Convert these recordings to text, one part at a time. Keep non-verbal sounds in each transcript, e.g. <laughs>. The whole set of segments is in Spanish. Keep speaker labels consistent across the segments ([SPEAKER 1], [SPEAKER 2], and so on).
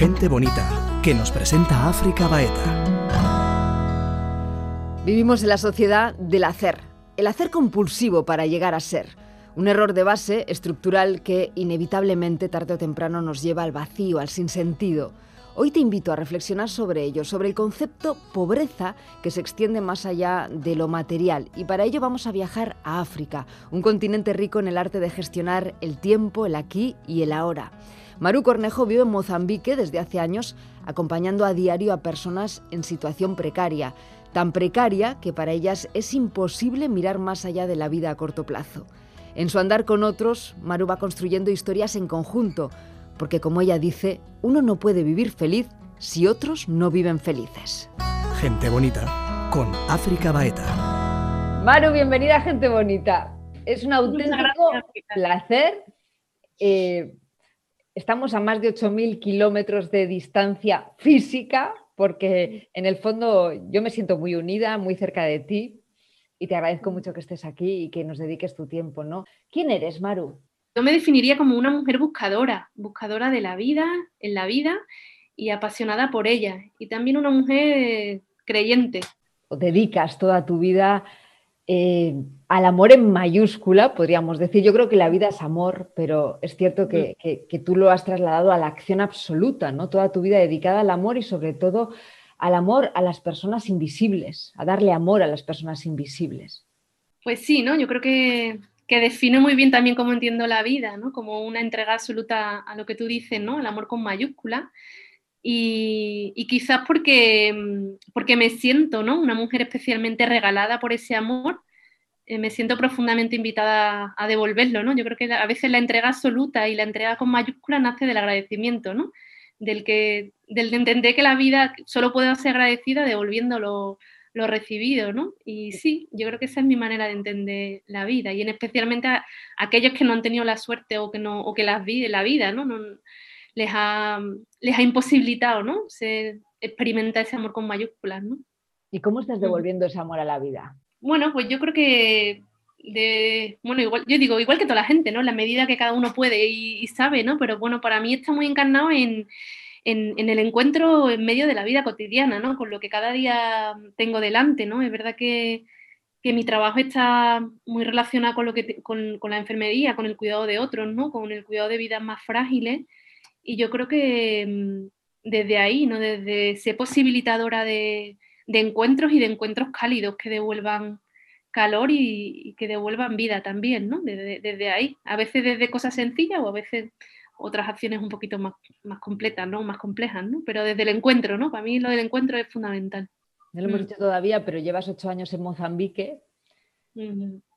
[SPEAKER 1] Gente Bonita, que nos presenta África Baeta.
[SPEAKER 2] Vivimos en la sociedad del hacer, el hacer compulsivo para llegar a ser. Un error de base estructural que inevitablemente tarde o temprano nos lleva al vacío, al sinsentido. Hoy te invito a reflexionar sobre ello, sobre el concepto pobreza que se extiende más allá de lo material. Y para ello vamos a viajar a África, un continente rico en el arte de gestionar el tiempo, el aquí y el ahora. Maru Cornejo vive en Mozambique desde hace años, acompañando a diario a personas en situación precaria, tan precaria que para ellas es imposible mirar más allá de la vida a corto plazo. En su andar con otros, Maru va construyendo historias en conjunto, porque como ella dice, uno no puede vivir feliz si otros no viven felices.
[SPEAKER 1] Gente bonita con África Baeta.
[SPEAKER 2] Maru, bienvenida a Gente Bonita. Es un auténtico placer. Eh, estamos a más de 8.000 kilómetros de distancia física, porque en el fondo yo me siento muy unida, muy cerca de ti, y te agradezco mucho que estés aquí y que nos dediques tu tiempo, ¿no? ¿Quién eres, Maru?
[SPEAKER 3] Yo me definiría como una mujer buscadora, buscadora de la vida, en la vida y apasionada por ella. Y también una mujer creyente.
[SPEAKER 2] O dedicas toda tu vida eh, al amor en mayúscula, podríamos decir. Yo creo que la vida es amor, pero es cierto que, mm. que, tú lo has trasladado a la acción absoluta, ¿no? Toda tu vida dedicada al amor y sobre todo al amor a las personas invisibles, a darle amor a las personas invisibles.
[SPEAKER 3] Pues sí, ¿no? Yo creo que, define muy bien también cómo entiendo la vida, ¿no? Como una entrega absoluta a lo que tú dices, ¿no? El amor con mayúscula. Y, quizás porque, porque me siento, ¿no? Una mujer especialmente regalada por ese amor, eh, me siento profundamente invitada a devolverlo, ¿no? Yo creo que a veces la entrega absoluta y la entrega con mayúscula nace del agradecimiento, ¿no? del, que, del de entender que la vida solo puede ser agradecida devolviendo lo, recibido, ¿no? Y sí, yo creo que esa es mi manera de entender la vida, y en especialmente a, aquellos que no han tenido la suerte o que, no, o que las vi, la vida, ¿no? Les, ha, les ha imposibilitado, ¿no? Se experimenta ese amor con mayúsculas, ¿no?
[SPEAKER 2] ¿Y cómo estás devolviendo ese amor a la vida?
[SPEAKER 3] Bueno, pues yo creo que de, bueno, igual, yo digo, igual que toda la gente, ¿no? La medida que cada uno puede y, sabe, ¿no? Pero bueno, para mí está muy encarnado en, el encuentro en medio de la vida cotidiana, ¿no? Con lo que cada día tengo delante, ¿no? Es verdad que, mi trabajo está muy relacionado con, lo que, con, la enfermería, con el cuidado de otros, ¿no? Con el cuidado de vidas más frágiles. Y yo creo que mm, desde ahí, ¿no? Desde ser posibilitadora de, de encuentros y de encuentros cálidos que devuelvan calor y, que devuelvan vida también, ¿no? Desde, ahí, a veces desde cosas sencillas o a veces otras acciones un poquito más, más completas, ¿no? Más complejas, ¿no? Pero desde el encuentro, ¿no? Para mí lo del encuentro es fundamental.
[SPEAKER 2] No lo hemos mm. dicho todavía, pero llevas ocho años en Mozambique.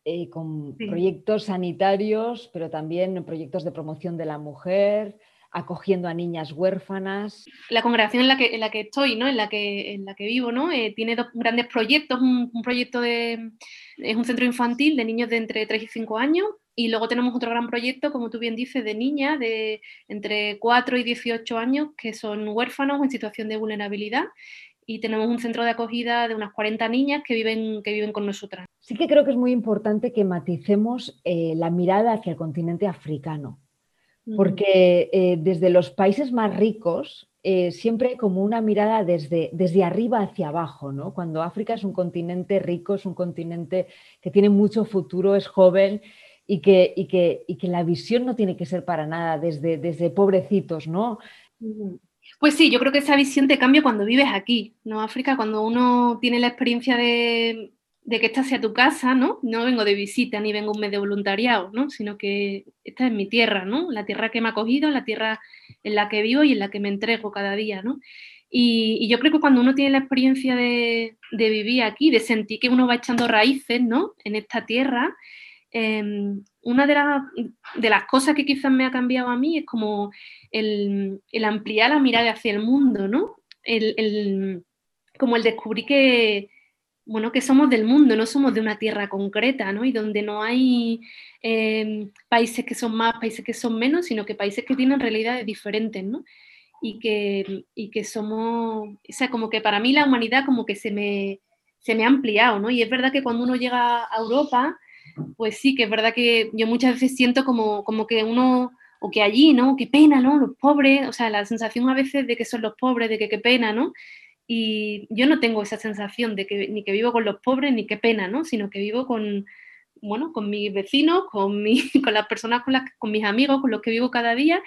[SPEAKER 2] Eh, con proyectos sanitarios, pero también proyectos de promoción de la mujer, acogiendo a niñas huérfanas.
[SPEAKER 3] La congregación en la que, en la que estoy, ¿no? en, la que, en la que vivo, ¿no? Eh, tiene dos grandes proyectos. Un, proyecto de. Es un centro infantil de niños de entre 3 y 5 años. Y luego tenemos otro gran proyecto, como tú bien dices, de niñas de entre 4 y 18 años que son huérfanos o en situación de vulnerabilidad. Y tenemos un centro de acogida de unas 40 niñas que viven, que viven con nosotras.
[SPEAKER 2] Sí que creo que es muy importante que maticemos eh, la mirada hacia el continente africano porque eh, desde los países más ricos eh, siempre hay como una mirada desde, desde arriba hacia abajo, ¿no? Cuando África es un continente rico, es un continente que tiene mucho futuro, es joven y que, y que, y que la visión no tiene que ser para nada desde, desde pobrecitos, ¿no?
[SPEAKER 3] Pues sí, yo creo que esa visión te cambia cuando vives aquí, ¿no? África, cuando uno tiene la experiencia de de que esta sea tu casa, ¿no? No vengo de visita ni vengo un mes de voluntariado, ¿no? Sino que esta es mi tierra, ¿no? La tierra que me ha acogido, la tierra en la que vivo y en la que me entrego cada día, ¿no? Y, yo creo que cuando uno tiene la experiencia de, vivir aquí, de sentir que uno va echando raíces, ¿no? En esta tierra, em, una de, de, las cosas que quizás me ha cambiado a mí es como el, ampliar la mirada hacia el mundo, ¿no? El, como el descubrir que, bueno, que somos del mundo, no somos de una tierra concreta, ¿no? Y donde no hay em, países que son más, países que son menos, sino que países que tienen realidades diferentes, ¿no? Y que, y que somos, o sea, como que para mí la humanidad como que se me, se me ha ampliado, ¿no? Y es verdad que cuando uno llega a Europa, pues sí, que es verdad que yo muchas veces siento como, como que uno o que allí, ¿no? Qué pena, ¿no? Los pobres, o sea, la sensación a veces de que son los pobres, de que qué pena, ¿no? Y yo no tengo esa sensación de que ni que vivo con los pobres, ni qué pena, ¿no? Sino que vivo con, bueno, con mis vecinos, con, mi, <laughs> con las personas con las con mis amigos, con los que vivo cada día,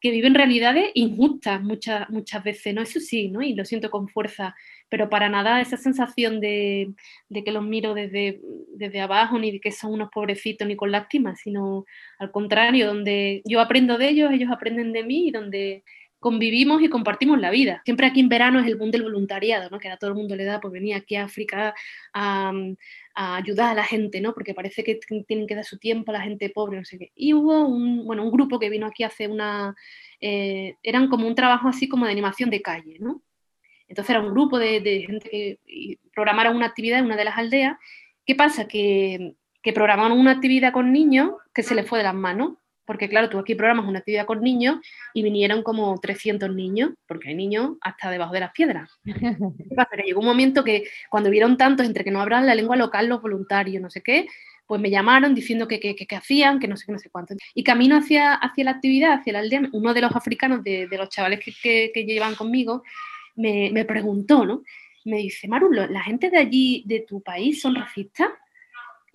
[SPEAKER 3] que viven realidades injustas muchas, muchas veces, ¿no? Eso sí, ¿no? Y lo siento con fuerza, pero para nada esa sensación de, de que los miro desde, desde abajo, ni de que son unos pobrecitos, ni con lástima, sino al contrario, donde yo aprendo de ellos, ellos aprenden de mí y donde convivimos y compartimos la vida. Siempre aquí en verano es el boom del voluntariado, ¿no? que a todo el mundo le da por venir aquí a África a, ayudar a la gente, ¿no? porque parece que tienen que dar su tiempo a la gente pobre, no sé qué. Y hubo un, bueno, un grupo que vino aquí hace una... Eh, eran como un trabajo así como de animación de calle, ¿no? Entonces era un grupo de, gente que programaron una actividad en una de las aldeas. ¿Qué pasa? Que, que programaron una actividad con niños que se les fue de las manos porque claro, tú aquí programas una actividad con niños y vinieron como 300 niños, porque hay niños hasta debajo de las piedras. <laughs> ¿Qué pasa? Que llegó un momento que cuando vieron tantos entre que no hablan la lengua local los voluntarios, no sé qué, pues me llamaron diciendo que, que, hacían, que no sé qué, no sé cuánto. Y camino hacia, hacia la actividad, hacia la aldea, uno de los africanos, de, los chavales que, que, llevan conmigo, me, me preguntó, ¿no? Me dice, Maru, ¿la gente de allí, de tu país, son racistas?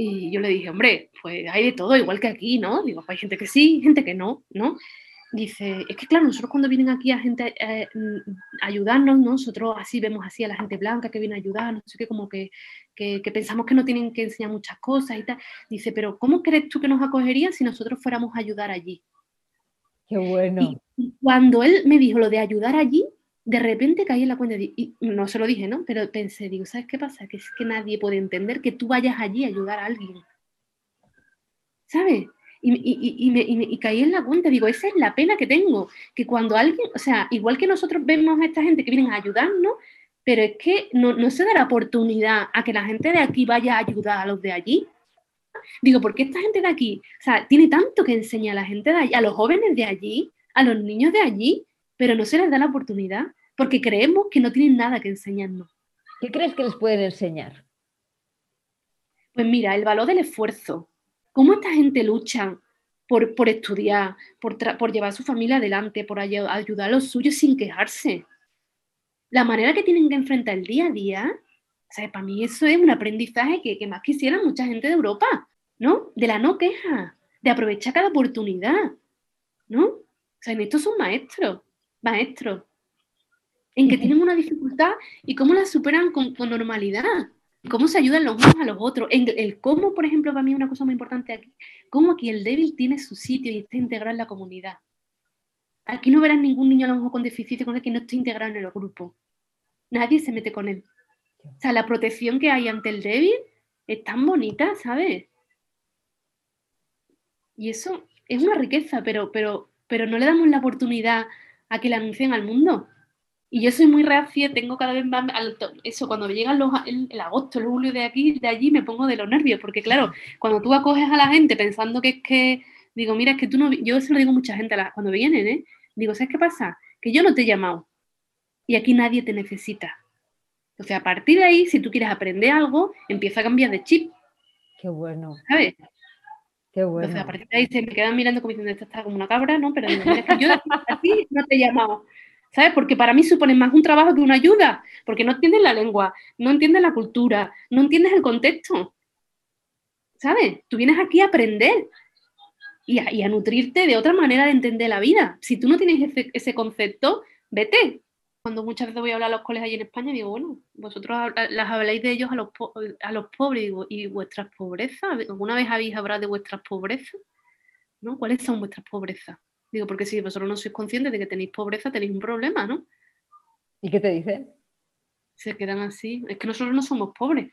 [SPEAKER 3] Y yo le dije, hombre, pues hay de todo, igual que aquí, ¿no? Digo, pues hay gente que sí, gente que no, ¿no? Dice, es que claro, nosotros cuando vienen aquí a gente eh, mm, a ayudarnos, nosotros así vemos así a la gente blanca que viene a ayudar, no sé qué, como que, que, pensamos que no tienen que enseñar muchas cosas y tal. Dice, pero ¿cómo crees tú que nos acogerían si nosotros fuéramos a ayudar allí?
[SPEAKER 2] Qué bueno.
[SPEAKER 3] y cuando él me dijo lo de ayudar allí, de repente caí en la cuenta y no se lo dije, ¿no? Pero pensé, digo, ¿sabes qué pasa? Que es que nadie puede entender que tú vayas allí a ayudar a alguien. ¿Sabes? Y, y, caí en la cuenta, digo, esa es la pena que tengo, que cuando alguien, o sea, igual que nosotros vemos a esta gente que vienen a ayudarnos, pero es que no, no se da la oportunidad a que la gente de aquí vaya a ayudar a los de allí. Digo, porque esta gente de aquí, o sea, tiene tanto que enseñar a la gente de allí, a los jóvenes de allí, a los niños de allí, pero no se les da la oportunidad porque creemos que no tienen nada que enseñarnos.
[SPEAKER 2] ¿Qué crees que les pueden enseñar?
[SPEAKER 3] Pues mira, el valor del esfuerzo. ¿Cómo esta gente lucha por, por estudiar, por, por, llevar a su familia adelante, por ayudar a los suyos sin quejarse? La manera que tienen que enfrentar el día a día, o para mí eso es un aprendizaje que, que más quisiera mucha gente de Europa, ¿no? De la no queja, de aprovechar cada oportunidad, ¿no? O sea, en esto son maestros maestros, en que tienen una dificultad y cómo la superan con, normalidad, cómo se ayudan los unos a los otros, en el cómo, por ejemplo, para mí una cosa muy importante aquí, cómo aquí el débil tiene su sitio y está integrado en la comunidad. Aquí no verás ningún niño a lo mejor con deficiencia con el que no esté integrado en el grupo. Nadie se mete con él. O sea, la protección que hay ante el débil es tan bonita, ¿sabes? Y eso es una riqueza, pero, pero, pero no le damos la oportunidad a que la anuncien al mundo. Y yo soy muy reacia, tengo cada vez más, eso, cuando me llegan los, el, agosto, el julio de aquí, de allí, me pongo de los nervios, porque claro, cuando tú acoges a la gente pensando que es que, digo, mira, es que tú no, yo se lo digo a mucha gente cuando vienen, ¿eh? Digo, ¿sabes qué pasa? Que yo no te he llamado y aquí nadie te necesita. Entonces, a partir de ahí, si tú quieres aprender algo, empieza a cambiar de chip.
[SPEAKER 2] Qué bueno.
[SPEAKER 3] ¿Sabes?
[SPEAKER 2] Qué bueno.
[SPEAKER 3] Entonces, a partir de ahí se me quedan mirando como diciendo, esta está como una cabra, ¿no? Pero digo, es que yo a ti no te he llamado. ¿Sabes? Porque para mí supone más un trabajo que una ayuda, porque no entiendes la lengua, no entiendes la cultura, no entiendes el contexto. ¿Sabes? Tú vienes aquí a aprender y a, nutrirte de otra manera de entender la vida. Si tú no tienes ese, ese concepto, vete, cuando muchas veces voy a hablar a los colegas allí en España, digo, bueno, vosotros las habláis de ellos a los, a los pobres, digo, ¿y vuestras pobrezas? ¿Alguna vez habéis hablado de vuestras pobrezas? ¿No? ¿Cuáles son vuestras pobrezas? Digo, porque si vosotros no sois conscientes de que tenéis pobreza, tenéis un problema, ¿no?
[SPEAKER 2] ¿Y qué te dicen?
[SPEAKER 3] Se quedan así. Es que nosotros no somos pobres.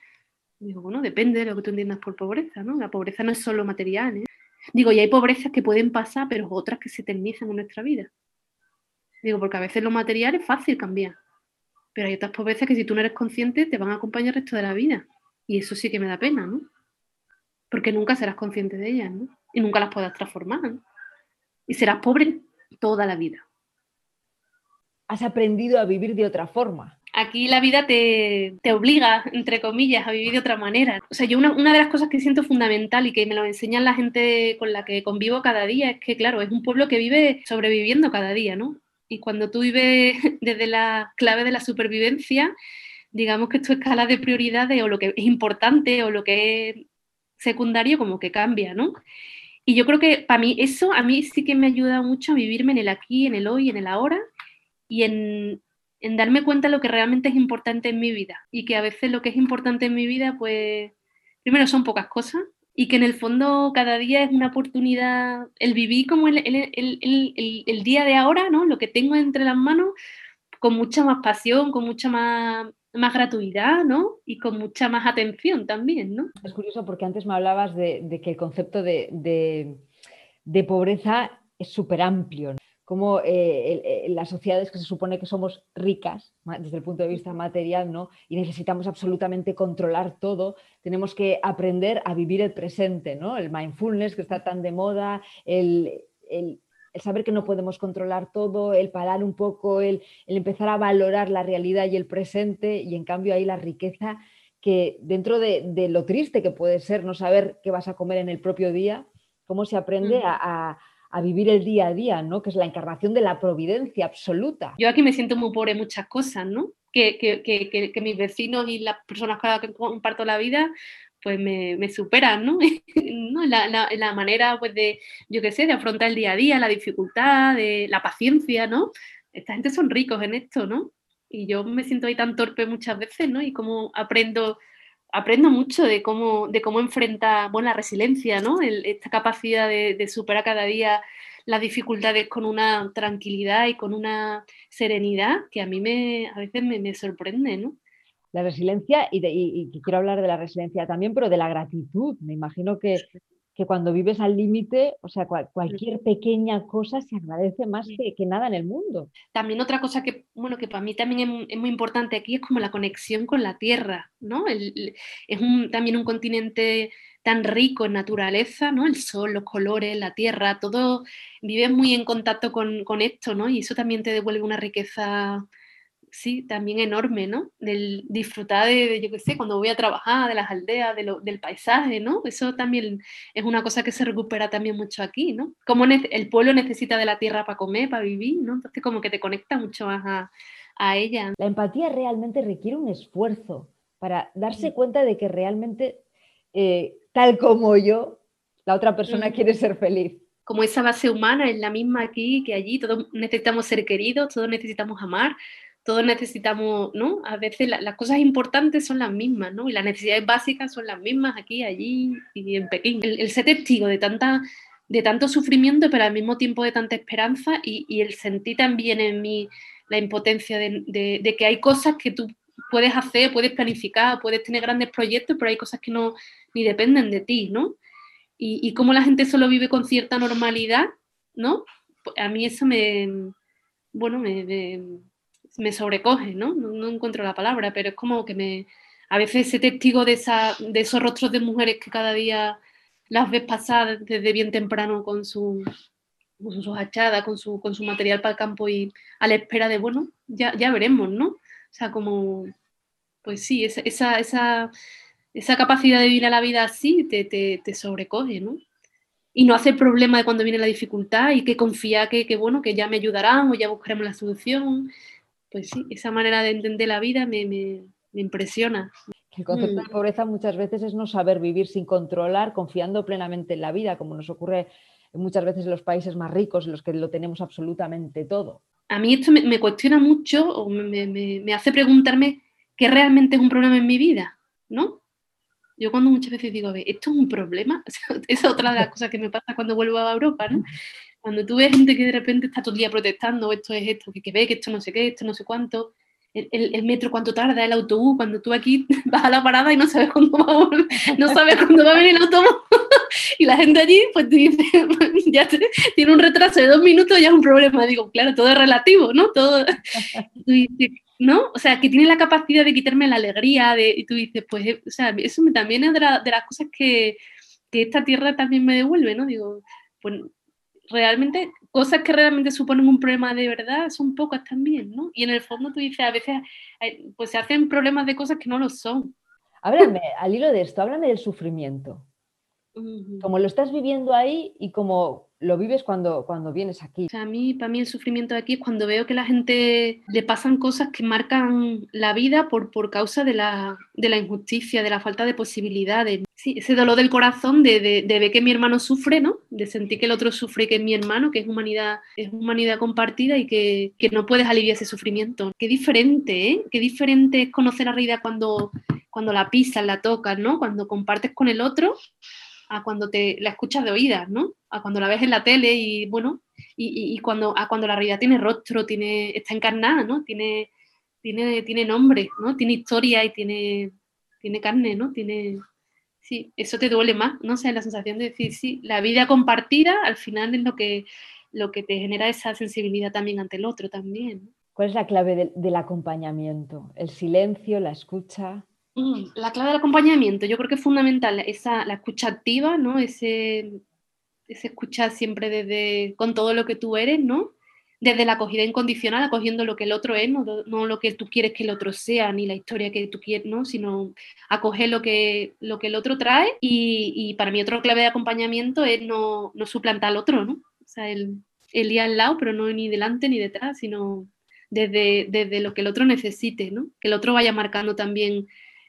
[SPEAKER 3] Digo, bueno, depende de lo que tú entiendas por pobreza, ¿no? La pobreza no es solo material, ¿eh? Digo, y hay pobrezas que pueden pasar, pero otras que se eternizan en nuestra vida. Digo, porque a veces lo material es fácil cambiar, pero hay otras pobrezas que si tú no eres consciente te van a acompañar el resto de la vida. Y eso sí que me da pena, ¿no? Porque nunca serás consciente de ellas, ¿no? Y nunca las podrás transformar, ¿no? Y serás pobre toda la vida.
[SPEAKER 2] Has aprendido a vivir de otra forma.
[SPEAKER 3] aquí la vida te, obliga, entre comillas, a vivir de otra manera. O sea, yo una, una, de las cosas que siento fundamental y que me lo enseñan la gente con la que convivo cada día es que, claro, es un pueblo que vive sobreviviendo cada día, ¿no? Y cuando tú vives <laughs> desde la clave de la supervivencia, digamos que tu escala de prioridades o lo que es importante o lo que es secundario como que cambia, ¿no? Y yo creo que para mí eso a mí sí que me ayuda mucho a vivirme en el aquí, en el hoy, en el ahora y en, en darme cuenta de lo que realmente es importante en mi vida. Y que a veces lo que es importante en mi vida, pues, primero son pocas cosas y que en el fondo cada día es una oportunidad, el vivir como el, el, el, el día de ahora, ¿no? Lo que tengo entre las manos, con mucha más pasión, con mucha más más gratuidad, ¿no? Y con mucha más atención también, ¿no?
[SPEAKER 2] Es curioso porque antes me hablabas de, que el concepto de, pobreza es súper amplio. Como eh, las sociedades que se supone que somos ricas desde el punto de vista material, ¿no? Y necesitamos absolutamente controlar todo, tenemos que aprender a vivir el presente, ¿no? El mindfulness que está tan de moda, el el saber que no podemos controlar todo, el parar un poco, el, empezar a valorar la realidad y el presente y en cambio hay la riqueza que dentro de, lo triste que puede ser no saber qué vas a comer en el propio día, cómo se aprende a, vivir el día a día, ¿no? que es la encarnación de la providencia absoluta.
[SPEAKER 3] Yo aquí me siento muy pobre en muchas cosas, ¿no? Que, que, mis vecinos y las personas con las que comparto la vida pues me, superan, ¿no? <laughs> ¿no? La, la, la, manera, pues, de, yo qué sé, de afrontar el día a día, la dificultad, la paciencia, ¿no? Esta gente son ricos en esto, ¿no? Y yo me siento ahí tan torpe muchas veces, ¿no? Y como aprendo, aprendo mucho de cómo, de cómo enfrentar, bueno, la resiliencia, ¿no? esta capacidad de, de superar cada día las dificultades con una tranquilidad y con una serenidad que a mí me, a veces me, me sorprende, ¿no?
[SPEAKER 2] la resiliencia y, quiero hablar de la resiliencia también, pero de la gratitud. Me imagino que, cuando vives al límite, o sea, cualquier pequeña cosa se agradece más que, nada en el mundo.
[SPEAKER 3] También otra cosa que, bueno, que para mí también es, muy importante aquí es como la conexión con la tierra, ¿no? es también un continente tan rico en naturaleza, ¿no? El sol, los colores, la tierra, todo vives muy en contacto con, con esto, ¿no? Y eso también te devuelve una riqueza sí, también enorme, ¿no? Del disfrutar de, yo qué sé, cuando voy a trabajar, de las aldeas, de lo, del paisaje, ¿no? Eso también es una cosa que se recupera también mucho aquí, ¿no? Como el pueblo necesita de la tierra para comer, para vivir, ¿no? Entonces como que te conecta mucho más a, a ella.
[SPEAKER 2] La empatía realmente requiere un esfuerzo para darse cuenta de que realmente, eh, tal como yo, la otra persona quiere ser feliz
[SPEAKER 3] como esa base humana es la misma aquí que allí, todos necesitamos ser queridos, todos necesitamos amar, todos necesitamos, ¿no? A veces las cosas importantes son las mismas, ¿no? Y las necesidades básicas son las mismas aquí, allí y en Pekín. El, ser testigo de, tanta, de tanto sufrimiento, pero al mismo tiempo de tanta esperanza y, el sentir también en mí la impotencia de, que hay cosas que tú puedes hacer, puedes planificar, puedes tener grandes proyectos, pero hay cosas que no ni dependen de ti, ¿no? Y, y cómo la gente solo vive con cierta normalidad, ¿no? A mí eso me, bueno, me sobrecoge, ¿no? ¿no? encuentro la palabra, pero es como que me... A veces ese testigo de, esa, de esos rostros de mujeres que cada día las ves pasar desde bien temprano con, su, sus hachadas, con su, con su material para el campo y a la espera de, bueno, ya, ya veremos, ¿no? O sea, como, pues sí, esa, esa, esa, esa capacidad de vivir a la vida así te, te, te sobrecoge, ¿no? y no hacer problema de cuando viene la dificultad y que confía que, que, bueno, que ya me ayudarán o ya buscaremos la solución pues sí, esa manera de entender la vida me, impresiona.
[SPEAKER 2] El concepto de mm. pobreza muchas veces es no saber vivir sin controlar, confiando plenamente en la vida, como nos ocurre muchas veces en los países más ricos, en los que lo tenemos absolutamente todo.
[SPEAKER 3] A mí esto me, cuestiona mucho o me, hace preguntarme qué realmente es un problema en mi vida, ¿no? Yo cuando muchas veces digo, a ver, ¿esto es un problema? <laughs> Esa es otra de las <laughs> cosas que me pasa cuando vuelvo a Europa, ¿no? Cuando tú ves gente que de repente está todo el día protestando, esto es esto, que, ve, que esto no sé qué, esto no sé cuánto, el, el, metro cuánto tarda, el autobús, cuando tú aquí <laughs> vas a la parada y no sabes cuándo va a, no sabes cuándo va a venir el autobús, <laughs> y la gente allí, pues dice, <laughs> ya tiene un retraso de dos minutos, ya es un problema. Digo, claro, todo es relativo, ¿no? Todo, ¿no? O sea, que tiene la capacidad de quitarme la alegría, de, y tú dices, pues, eh, o sea, eso también es de, de las cosas que, que esta tierra también me devuelve, ¿no? Digo, pues realmente cosas que realmente suponen un problema de verdad son pocas también, ¿no? Y en el fondo tú dices, a veces pues se hacen problemas de cosas que no lo son.
[SPEAKER 2] Háblame, al hilo de esto, háblame del sufrimiento. Como lo estás viviendo ahí y como lo vives cuando, cuando vienes aquí.
[SPEAKER 3] a mí, para mí el sufrimiento de aquí es cuando veo que la gente le pasan cosas que marcan la vida por, por causa de la, de la injusticia, de la falta de posibilidades. Sí, ese dolor del corazón de, de, ver que mi hermano sufre, ¿no? De sentir que el otro sufre que es mi hermano, que es humanidad, es humanidad compartida y que, que no puedes aliviar ese sufrimiento. Qué diferente, ¿eh? Qué diferente es conocer la realidad cuando, cuando la pisas, la tocas, ¿no? Cuando compartes con el otro a cuando te la escuchas de oídas, ¿no? A cuando la ves en la tele y bueno, y, y, cuando, a cuando la realidad tiene rostro, tiene, está encarnada, ¿no? Tiene, tiene, tiene nombre, ¿no? Tiene historia y tiene, tiene carne, ¿no? Tiene, sí, eso te duele más, ¿no? O sea, la sensación de decir, sí, la vida compartida al final es lo que, lo que te genera esa sensibilidad también ante el otro también.
[SPEAKER 2] ¿Cuál es la clave del acompañamiento? ¿El silencio, la escucha?
[SPEAKER 3] Mm, la clave del acompañamiento, yo creo que es fundamental esa, la escucha activa, ¿no? Ese, ese escuchar siempre desde, con todo lo que tú eres, ¿no? Desde la acogida incondicional, acogiendo lo que el otro es, no, no, lo que tú quieres que el otro sea, ni la historia que tú quieres, ¿no? Sino acoger lo que, lo que el otro trae. Y, y para mí otra clave de acompañamiento es no, no suplantar al otro, ¿no? O sea, el, el ir al lado, pero no ni delante ni detrás, sino desde, desde lo que el otro necesite, ¿no? Que el otro vaya marcando también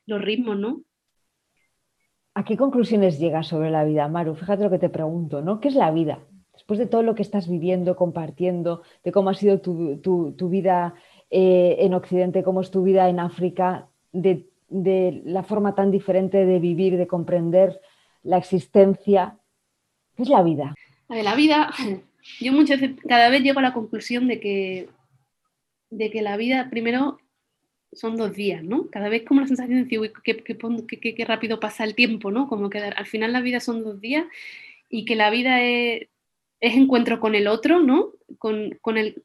[SPEAKER 3] los ritmos, ¿no?
[SPEAKER 2] ¿A qué conclusiones llegas sobre la vida, Maru? Fíjate lo que te pregunto, ¿no? ¿Qué es la vida? Después de todo lo que estás viviendo, compartiendo, de cómo ha sido tu, vida eh, en Occidente, cómo es tu vida en África, de, la forma tan diferente de vivir, de comprender la existencia. ¿Qué es la vida?
[SPEAKER 3] A ver, la vida, yo muchas veces, cada vez llego a la conclusión de que, de que la vida, primero, son dos días, ¿no? Cada vez como la sensación de decir, qué, rápido pasa el tiempo, ¿no? Como que al final la vida son dos días y que la vida es, encuentro con el otro, ¿no? Con, el,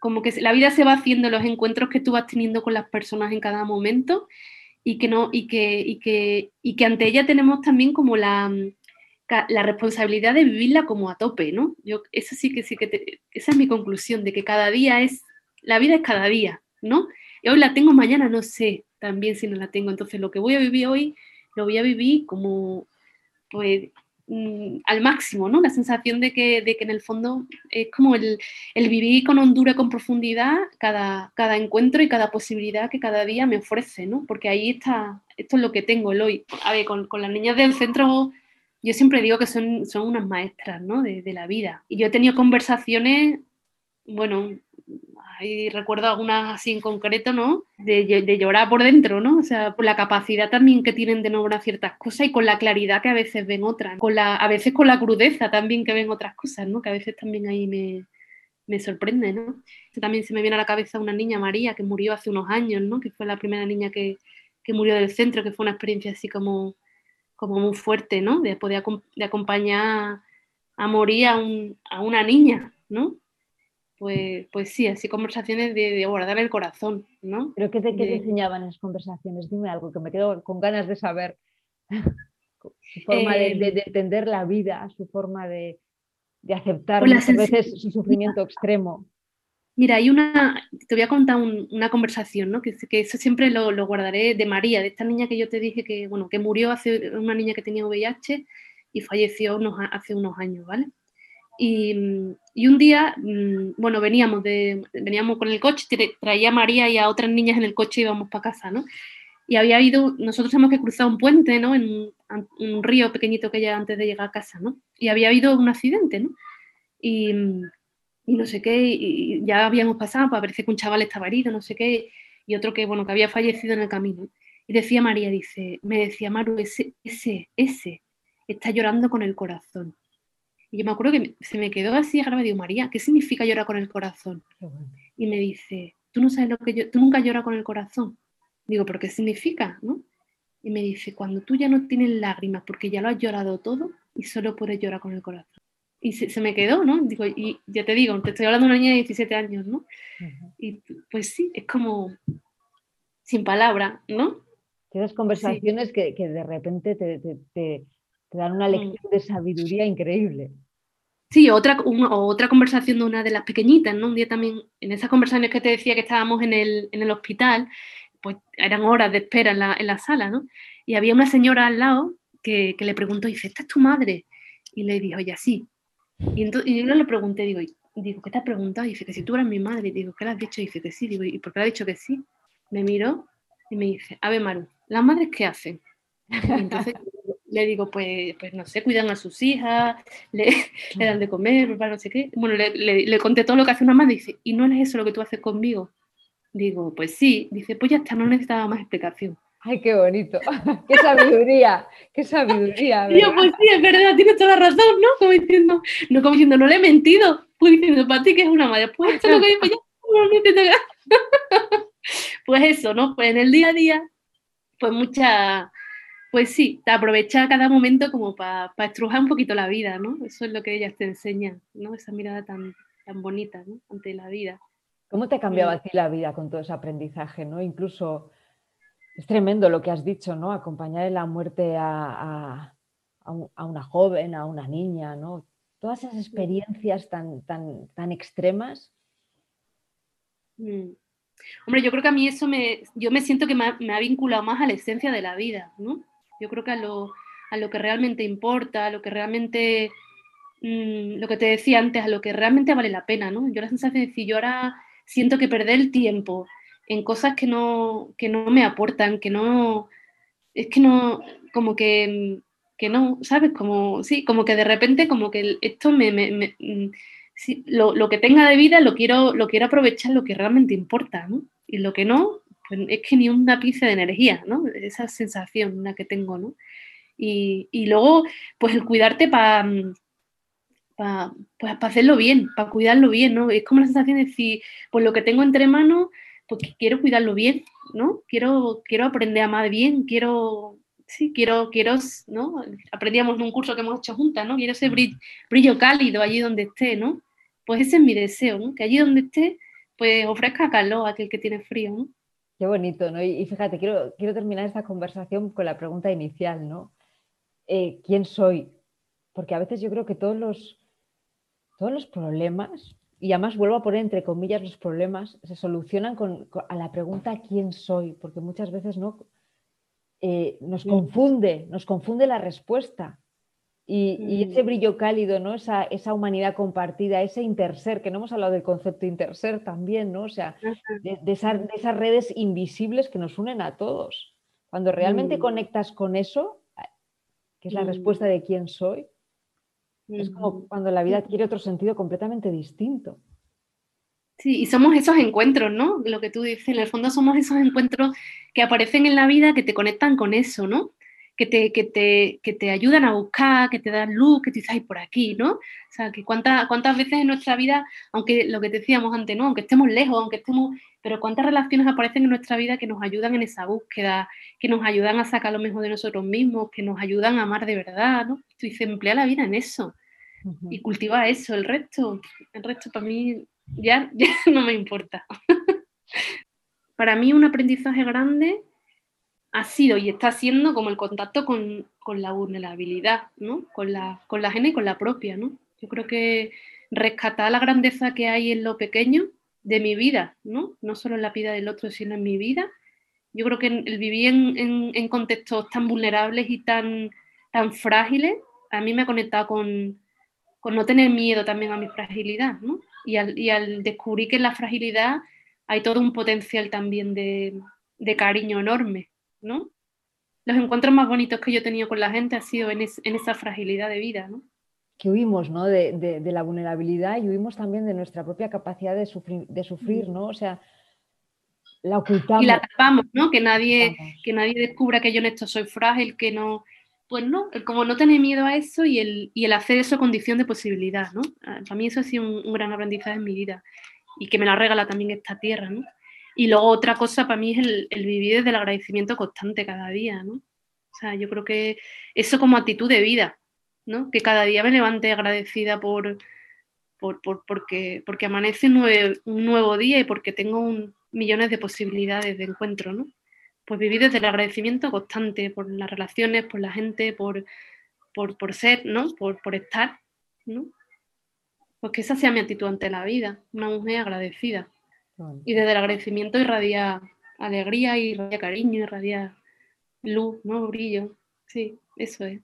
[SPEAKER 3] como que la vida se va haciendo los encuentros que tú vas teniendo con las personas en cada momento y que, no, y que, y que, y que ante ella tenemos también como la, la responsabilidad de vivirla como a tope, ¿no? Yo, eso sí que sí que esa es mi conclusión, de que cada día es, la vida es cada día, ¿no? Y hoy la tengo, mañana no sé también si no la tengo. Entonces lo que voy a vivir hoy, lo voy a vivir como, pues, mm, al máximo, ¿no? La sensación de que, de que en el fondo es como el, vivir con hondura, con profundidad, cada, cada encuentro y cada posibilidad que cada día me ofrece, ¿no? Porque ahí está, esto es lo que tengo el hoy. A ver, con, con las niñas del centro yo siempre digo que son, son unas maestras ¿no? de, de, la vida. Y yo he tenido conversaciones, bueno, y recuerdo algunas así en concreto, ¿no? De, llorar por dentro, ¿no? O sea, por la capacidad también que tienen de nombrar ciertas cosas y con la claridad que a veces ven otras, con la, a veces con la crudeza también que ven otras cosas, ¿no? Que a veces también ahí me, me sorprende, ¿no? También se me viene a la cabeza una niña, María, que murió hace unos años, ¿no? Que fue la primera niña que, que murió del centro, que fue una experiencia así como, como muy fuerte, ¿no? De de acompañar a morir a, un, a una niña, ¿no? Pues, pues sí, así conversaciones de, guardar el corazón, ¿no?
[SPEAKER 2] ¿Pero qué te, qué enseñaban en esas conversaciones? Dime algo que me quedo con ganas de saber. <laughs> su forma de, em. entender la vida, su forma de, aceptar pues muchas veces su sufrimiento extremo.
[SPEAKER 3] Mira, hay una, te voy a contar una conversación, ¿no? Que, que eso siempre lo, lo, guardaré de María, de esta niña que yo te dije que, bueno, que murió hace, una niña que tenía VIH y falleció hace unos años, ¿vale? Y, un día, mm, bueno, veníamos, de, veníamos con el coche, traía a María y a otras niñas en el coche y íbamos para casa, ¿no? Y había habido, nosotros hemos que cruzar un puente, ¿no? En un, río pequeñito que hay antes de llegar a casa, ¿no? Y había habido un accidente, ¿no? Y, y no sé qué, y ya habíamos pasado, pues parece que un chaval estaba herido, no sé qué, y otro que, bueno, que había fallecido en el camino. Y decía María, dice, me decía Maru, ese, ese, ese está llorando con el corazón. Y yo me acuerdo que se me quedó así grabado y digo, María, ¿qué significa llorar con el corazón? Y me dice, tú no sabes lo que yo, tú nunca lloras con el corazón. Digo, ¿pero qué significa? ¿no? Y me dice, cuando tú ya no tienes lágrimas porque ya lo has llorado todo y solo puedes llorar con el corazón. Y se, me quedó, ¿no? Digo, y ya te digo, te estoy hablando de una niña de 17 años, ¿no? Y pues sí, es como sin palabra, ¿no?
[SPEAKER 2] Tienes conversaciones que, que, de repente te, te, te, dan una mm. lección de sabiduría increíble.
[SPEAKER 3] Sí, otra, otra conversación de una de las pequeñitas, ¿no? Un día también, en esas conversaciones que te decía que estábamos en el, en el hospital, pues eran horas de espera en la, sala, ¿no? Y había una señora al lado que, que le preguntó, dice, ¿esta es tu madre? Y le dijo, ya sí. Y, entonces, y yo le pregunté, digo, digo, ¿qué te ha preguntado? Y dice que si tú eras mi madre, digo, ¿qué le has dicho? Y dice que sí, digo, ¿y por qué le ha dicho que sí? Me miró y me dice, a ver, Maru, ¿las madres qué hacen? Entonces le digo, pues, pues no sé, cuidan a sus hijas, le, <laughs> le dan de comer, no sé qué. Bueno, le, le, le, conté todo lo que hace una madre y dice, ¿y no es eso lo que tú haces conmigo? Digo, pues sí. Dice, pues ya está, no necesitaba más explicación.
[SPEAKER 2] Ay, qué bonito. <laughs> qué sabiduría, qué sabiduría. <laughs>
[SPEAKER 3] ¿verdad? Yo, pues sí, es verdad, tienes toda la razón, ¿no? Como diciendo, no, como diciendo, no le he mentido. Pues diciendo, para ti que es una madre. Pues esto es lo que digo, ya, pues eso, ¿no? Pues en el día a día, pues mucha, pues sí, te aprovecha cada momento como para pa estrujar un poquito la vida, ¿no? Eso es lo que ellas te enseñan, ¿no? Esa mirada tan, tan bonita, ¿no? Ante la vida.
[SPEAKER 2] ¿Cómo te ha cambiado a ti la vida con todo ese aprendizaje, ¿no? Incluso es tremendo lo que has dicho, ¿no? Acompañar en la muerte a, a, a, una joven, a una niña, ¿no? Todas esas experiencias tan, tan, tan extremas.
[SPEAKER 3] Mm. Hombre, yo creo que a mí eso me, yo me siento que me ha, me ha, vinculado más a la esencia de la vida, ¿no? Yo creo que a lo, a lo que realmente importa, a lo que realmente, mmm, lo que te decía antes, a lo que realmente vale la pena, ¿no? Yo la sensación de decir, yo ahora siento que perder el tiempo en cosas que no, que no me aportan, que no, es que no, como que, que no, ¿sabes? Como, sí, como que de repente, como que esto me, sí, lo, lo, que tenga de vida lo quiero, lo quiero aprovechar lo que realmente importa, ¿no? Y lo que no, es que ni una pizca de energía, ¿no? Esa sensación la que tengo, ¿no? Y, y luego, pues el cuidarte para pa, pues, pa hacerlo bien, para cuidarlo bien, ¿no? Es como la sensación de decir, pues lo que tengo entre manos, pues quiero cuidarlo bien, ¿no? Quiero, quiero aprender a amar bien, quiero, sí, quiero, quiero, ¿no? Aprendíamos en un curso que hemos hecho juntas, ¿no? Quiero ese brillo, brillo cálido allí donde esté, ¿no? Pues ese es mi deseo, ¿no? Que allí donde esté, pues ofrezca calor a aquel que tiene frío, ¿no?
[SPEAKER 2] Qué bonito, ¿no? Y, y fíjate, quiero, quiero terminar esta conversación con la pregunta inicial, ¿no? Eh, ¿Quién soy? Porque a veces yo creo que todos los, todos los problemas, y además vuelvo a poner entre comillas los problemas, se solucionan con, con a la pregunta ¿quién soy? Porque muchas veces no eh, nos confunde, nos confunde la respuesta. Y, y, ese brillo cálido, ¿no? Esa, esa, humanidad compartida, ese interser, que no hemos hablado del concepto interser también, ¿no? O sea, de, de, esa, de esas redes invisibles que nos unen a todos. Cuando realmente mm. conectas con eso, que es la mm. respuesta de quién soy, es como cuando la vida adquiere otro sentido completamente distinto.
[SPEAKER 3] Sí, y somos esos encuentros, ¿no? Lo que tú dices, en el fondo somos esos encuentros que aparecen en la vida que te conectan con eso, ¿no? Que te, que te, que te ayudan a buscar, que te dan luz, que te dices, por aquí, ¿no? O sea, que cuántas, cuántas veces en nuestra vida, aunque lo que decíamos antes, ¿no? Aunque estemos lejos, aunque estemos, pero cuántas relaciones aparecen en nuestra vida que nos ayudan en esa búsqueda, que nos ayudan a sacar lo mejor de nosotros mismos, que nos ayudan a amar de verdad, ¿no? Tú dices, emplea la vida en eso uh -huh. y cultiva eso, el resto, el resto para mí ya, <laughs> ya no me importa. <laughs> para mí un aprendizaje grande ha sido y está siendo como el contacto con, con la vulnerabilidad, ¿no? Con la, con la ajena y con la propia, ¿no? Yo creo que rescatar la grandeza que hay en lo pequeño de mi vida, ¿no? No solo en la vida del otro, sino en mi vida. Yo creo que el vivir en, en, en contextos tan vulnerables y tan, tan frágiles, a mí me ha conectado con, con no tener miedo también a mi fragilidad, ¿no? Y al, y al, descubrir que en la fragilidad hay todo un potencial también de, de, cariño enorme, ¿no? Los encuentros más bonitos que yo he tenido con la gente ha sido en, es, en esa fragilidad de vida, ¿no?
[SPEAKER 2] que huimos ¿no? de, de, de, la vulnerabilidad y huimos también de nuestra propia capacidad de sufrir, de sufrir ¿no? O sea, la ocultamos.
[SPEAKER 3] Y la tapamos, ¿no? Que nadie, que nadie descubra que yo en esto soy frágil, que no... Pues no, como no tener miedo a eso y el, y el hacer eso condición de posibilidad, ¿no? Para mí eso ha sido un, un gran aprendizaje en mi vida y que me la regala también esta tierra, ¿no? Y luego otra cosa para mí es el, vivir desde el agradecimiento constante cada día, ¿no? O sea, yo creo que eso como actitud de vida, ¿no? Que cada día me levante agradecida por, por, por porque, porque amanece un nuevo, un nuevo, día y porque tengo un, millones de posibilidades de encuentro, ¿no? Pues vivir desde el agradecimiento constante por las relaciones, por la gente, por, por, por ser, ¿no? Por, por estar, ¿no? pues que esa sea mi actitud ante la vida, una mujer agradecida. Y desde el agradecimiento irradia alegría, irradia cariño, irradia luz, ¿no? Brillo. Sí, eso es.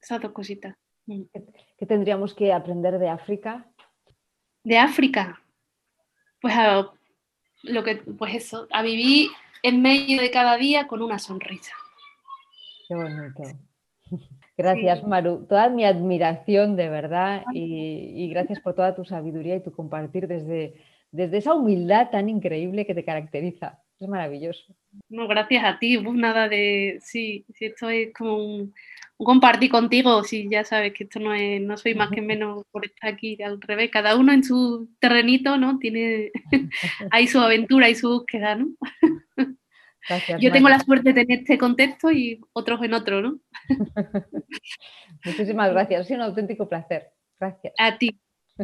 [SPEAKER 3] Esas dos cositas.
[SPEAKER 2] Mm. ¿Qué tendríamos que aprender de África?
[SPEAKER 3] De África. Pues a, lo que, pues eso, a vivir en medio de cada día con una sonrisa.
[SPEAKER 2] Qué bonito. <laughs> Gracias, Maru. Toda mi admiración, de verdad, y, gracias por toda tu sabiduría y tu compartir desde, desde esa humildad tan increíble que te caracteriza. Es maravilloso.
[SPEAKER 3] No, gracias a ti. nada de. Sí, sí, esto es como un, compartir contigo. Sí, ya sabes que esto no es, no soy más que menos por estar aquí. Al revés, cada uno en su terrenito, ¿no? Tiene <laughs> ahí su aventura y su búsqueda, ¿no? Yo tengo la suerte de tener este contexto y otros en otro, ¿no? <laughs>
[SPEAKER 2] Muchísimas gracias, ha sido un auténtico placer. Gracias.
[SPEAKER 3] A ti,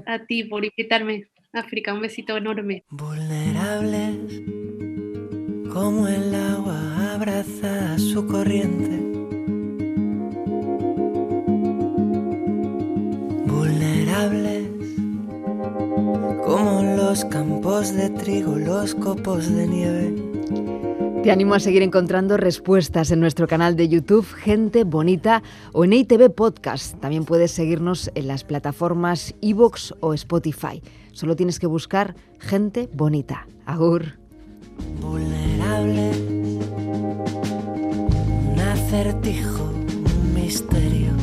[SPEAKER 3] a ti por invitarme. África, un besito enorme.
[SPEAKER 4] Vulnerables, como el agua abraza su corriente. Vulnerables, como los campos de trigo, los copos de nieve
[SPEAKER 2] te animo a seguir encontrando respuestas en nuestro canal de YouTube Gente Bonita o en ITV Podcast. También puedes seguirnos en las plataformas Evox o Spotify. Solo tienes que buscar Gente Bonita. Agur.
[SPEAKER 4] Vulnerable, un acertijo, un misterio